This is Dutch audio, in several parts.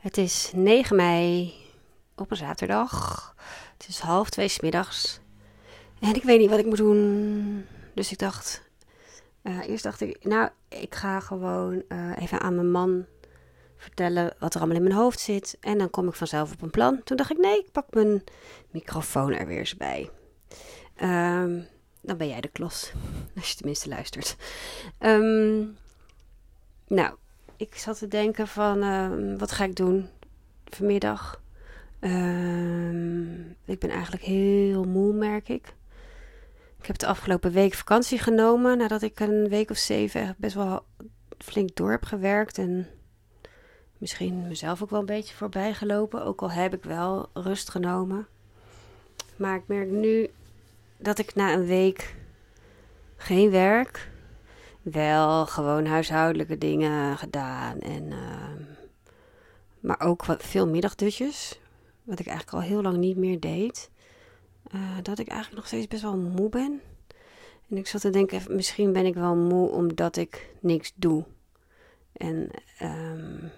Het is 9 mei op een zaterdag. Het is half twee 's middags. En ik weet niet wat ik moet doen. Dus ik dacht. eh, eerst dacht ik, nou, ik ga gewoon eh, even aan mijn man vertellen wat er allemaal in mijn hoofd zit. En dan kom ik vanzelf op een plan. Toen dacht ik, nee, ik pak mijn microfoon er weer eens bij. Ehm, dan ben jij de klos. Als je tenminste luistert. Ehm, nou, ik zat te denken van, ehm, wat ga ik doen vanmiddag? Ehm, ik ben eigenlijk heel moe, merk ik. Ik heb de afgelopen week vakantie genomen nadat ik een week of zeven best wel flink door heb gewerkt. En misschien mezelf ook wel een beetje voorbij gelopen. Ook al heb ik wel rust genomen. Maar ik merk nu dat ik na een week geen werk, wel gewoon huishoudelijke dingen gedaan. En, ehm, maar ook wat, veel middagdutjes, wat ik eigenlijk al heel lang niet meer deed. eh, dat ik eigenlijk nog steeds best wel moe ben. En ik zat te denken, misschien ben ik wel moe omdat ik niks doe. En ehm,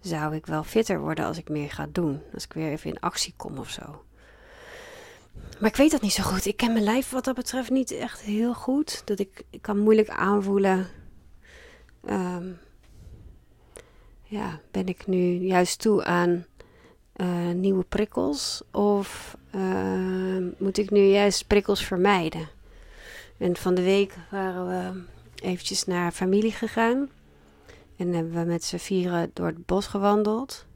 zou ik wel fitter worden als ik meer ga doen. Als ik weer even in actie kom of zo. Maar ik weet dat niet zo goed. Ik ken mijn lijf wat dat betreft niet echt heel goed. Dat ik, ik kan moeilijk aanvoelen. ehm, ja, ben ik nu juist toe aan eh, nieuwe prikkels? Of ehm, moet ik nu juist prikkels vermijden? En van de week waren we eventjes naar familie gegaan. En hebben we met z'n vieren door het bos gewandeld.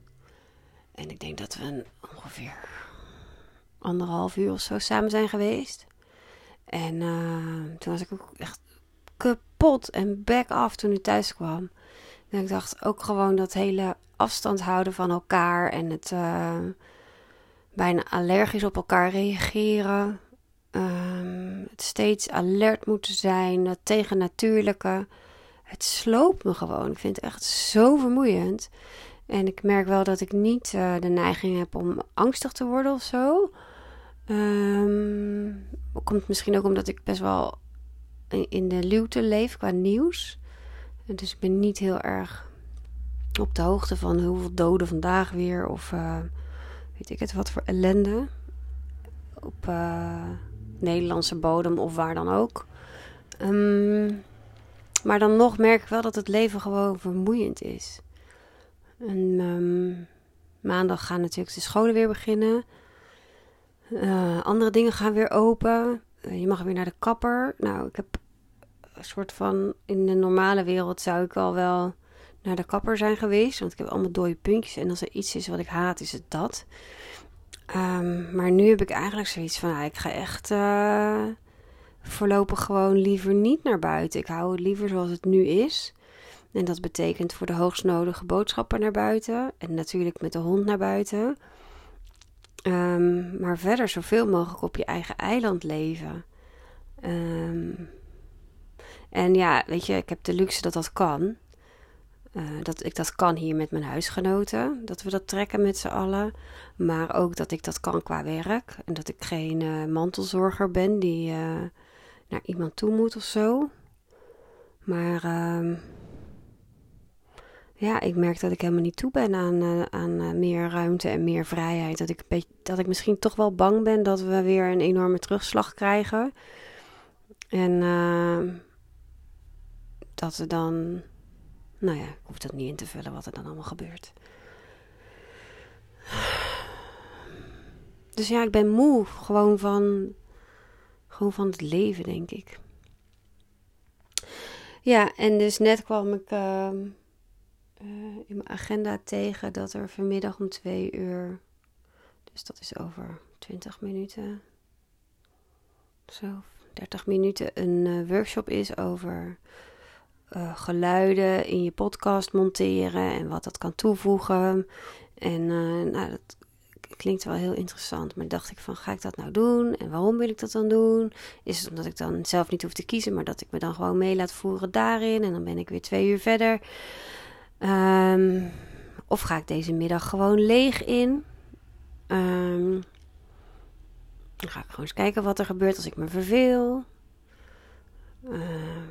En ik denk dat we ongeveer anderhalf uur of zo samen zijn geweest. En eh, toen was ik ook echt kapot en back af toen ik thuis kwam. En ik dacht ook gewoon dat hele afstand houden van elkaar en het eh, bijna allergisch op elkaar reageren. Ehm, het steeds alert moeten zijn, dat tegennatuurlijke. Het sloopt me gewoon. Ik vind het echt zo vermoeiend. En ik merk wel dat ik niet eh, de neiging heb om angstig te worden of zo. Ehm, komt misschien ook omdat ik best wel in- de luwte leef qua nieuws. Dus ik ben niet heel erg op de hoogte van hoeveel doden vandaag weer. Of eh, weet ik het, wat voor ellende. Op eh, Nederlandse bodem of waar dan ook. Ehm, maar dan nog merk ik wel dat het leven gewoon vermoeiend is. Ehm, maandag gaan natuurlijk de scholen weer beginnen. Eh, andere dingen gaan weer open. Eh, je mag weer naar de kapper. Nou, ik heb een soort van... In de normale wereld zou ik al wel naar de kapper zijn geweest. Want ik heb allemaal dode puntjes. En als er iets is wat ik haat, is het dat. Ehm, maar nu heb ik eigenlijk zoiets van... ik ga echt eh, voorlopig gewoon liever niet naar buiten. Ik hou het liever zoals het nu is. En dat betekent voor de hoogst nodige boodschappen naar buiten. En natuurlijk met de hond naar buiten. Ehm, maar verder zoveel mogelijk op je eigen eiland leven. Ehm, en ja, weet je, ik heb de luxe dat dat kan. Eh, dat ik dat kan hier met mijn huisgenoten. Dat we dat trekken met z'n allen. Maar ook dat ik dat kan qua werk. En dat ik geen eh, mantelzorger ben die eh, naar iemand toe moet of zo. Maar ehm, ja, ik merk dat ik helemaal niet toe ben aan, eh, aan eh, meer ruimte en meer vrijheid. Dat ik, dat ik misschien toch wel bang ben dat we weer een enorme terugslag krijgen. En eh, dat er dan. Nou ja, ik hoef dat niet in te vullen wat er dan allemaal gebeurt. Dus ja, ik ben moe gewoon van, gewoon van het leven, denk ik. Ja, en dus net kwam ik eh, in mijn agenda tegen dat er vanmiddag om twee uur, dus dat is over 20 minuten, zo 30 minuten, een eh, workshop is over eh, geluiden in je podcast monteren en wat dat kan toevoegen. En nou, dat klinkt wel heel interessant, maar dacht ik van, ga ik dat nou doen? En waarom wil ik dat dan doen? Is het omdat ik dan zelf niet hoef te kiezen, maar dat ik me dan gewoon mee laat voeren daarin en dan ben ik weer twee uur verder. Ehm, of ga ik deze middag gewoon leeg in? Ehm, dan ga ik gewoon eens kijken wat er gebeurt als ik me verveel. Eh,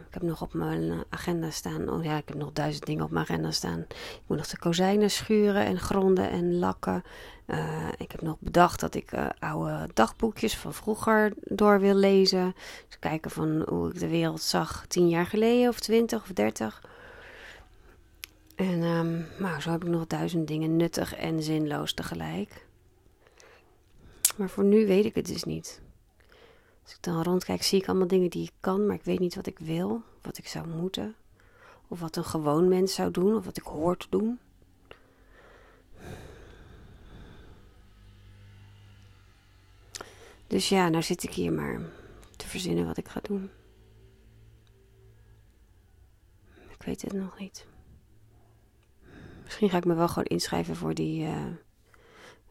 heb nog op mijn agenda staan. Oh ja, ik heb nog duizend dingen op mijn agenda staan. Ik moet nog de kozijnen schuren en gronden en lakken. Uh, ik heb nog bedacht dat ik uh, oude dagboekjes van vroeger door wil lezen. Dus kijken van hoe ik de wereld zag tien jaar geleden, of twintig of dertig. En nou, zo heb ik nog duizend dingen nuttig en zinloos tegelijk. Maar voor nu weet ik het dus niet. Als ik dan rondkijk, zie ik allemaal dingen die ik kan, maar ik weet niet wat ik wil, wat ik zou moeten. Of wat een gewoon mens zou doen, of wat ik hoor te doen. Dus ja, nou zit ik hier maar te verzinnen wat ik ga doen. Ik weet het nog niet. Misschien ga ik me wel gewoon inschrijven voor die, uh,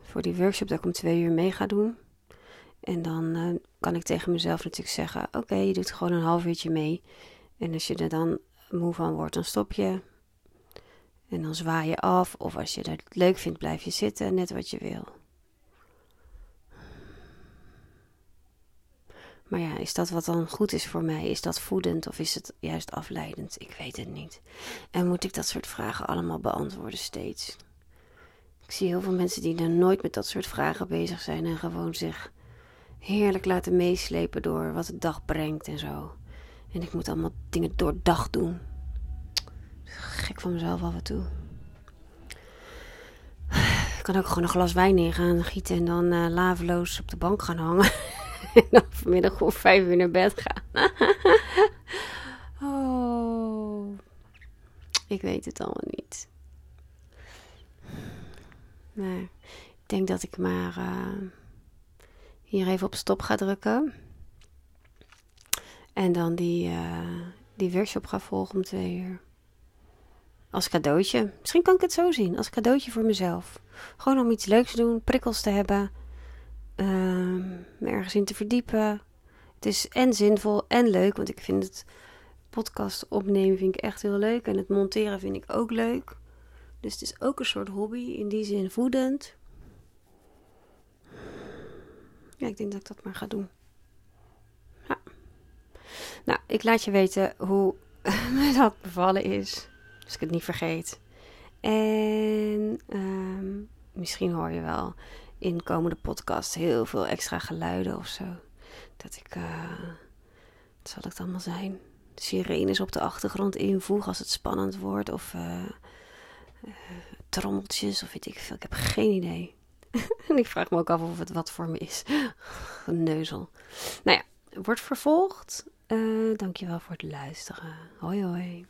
voor die workshop dat ik om twee uur mee ga doen. En dan uh, kan ik tegen mezelf natuurlijk zeggen: Oké, je doet gewoon een half uurtje mee. En als je er dan moe van wordt, dan stop je. En dan zwaai je af. Of als je het leuk vindt, blijf je zitten, net wat je wil. Maar ja, is dat wat dan goed is voor mij? Is dat voedend of is het juist afleidend? Ik weet het niet. En moet ik dat soort vragen allemaal beantwoorden steeds? Ik zie heel veel mensen die er nooit met dat soort vragen bezig zijn en gewoon zich heerlijk laten meeslepen door wat de dag brengt en zo. En ik moet allemaal dingen door dag doen. Gek van mezelf af en toe. Ik kan ook gewoon een glas wijn in gaan gieten en dan uh, laveloos op de bank gaan hangen. en dan vanmiddag om vijf uur naar bed gaan. oh. Ik weet het allemaal niet. Nee, ik denk dat ik maar uh, hier even op stop ga drukken. En dan die, uh, die workshop ga volgen om twee uur. Als cadeautje. Misschien kan ik het zo zien. Als cadeautje voor mezelf. Gewoon om iets leuks te doen, prikkels te hebben. Uh, me ergens in te verdiepen. Het is en zinvol en leuk. Want ik vind het podcast opnemen vind ik echt heel leuk. En het monteren vind ik ook leuk. Dus het is ook een soort hobby. In die zin voedend. Ja, ik denk dat ik dat maar ga doen. Ja. Nou, ik laat je weten hoe me dat bevallen is. Als ik het niet vergeet. En um, misschien hoor je wel in komende podcast heel veel extra geluiden of zo. Dat ik. Uh, wat zal het allemaal zijn? Sirenes op de achtergrond invoeg als het spannend wordt. Of uh, uh, trommeltjes of weet ik veel. Ik heb geen idee. en ik vraag me ook af of het wat voor me is. Neuzel. Nou ja, wordt vervolgd. Uh, dankjewel voor het luisteren. Hoi hoi.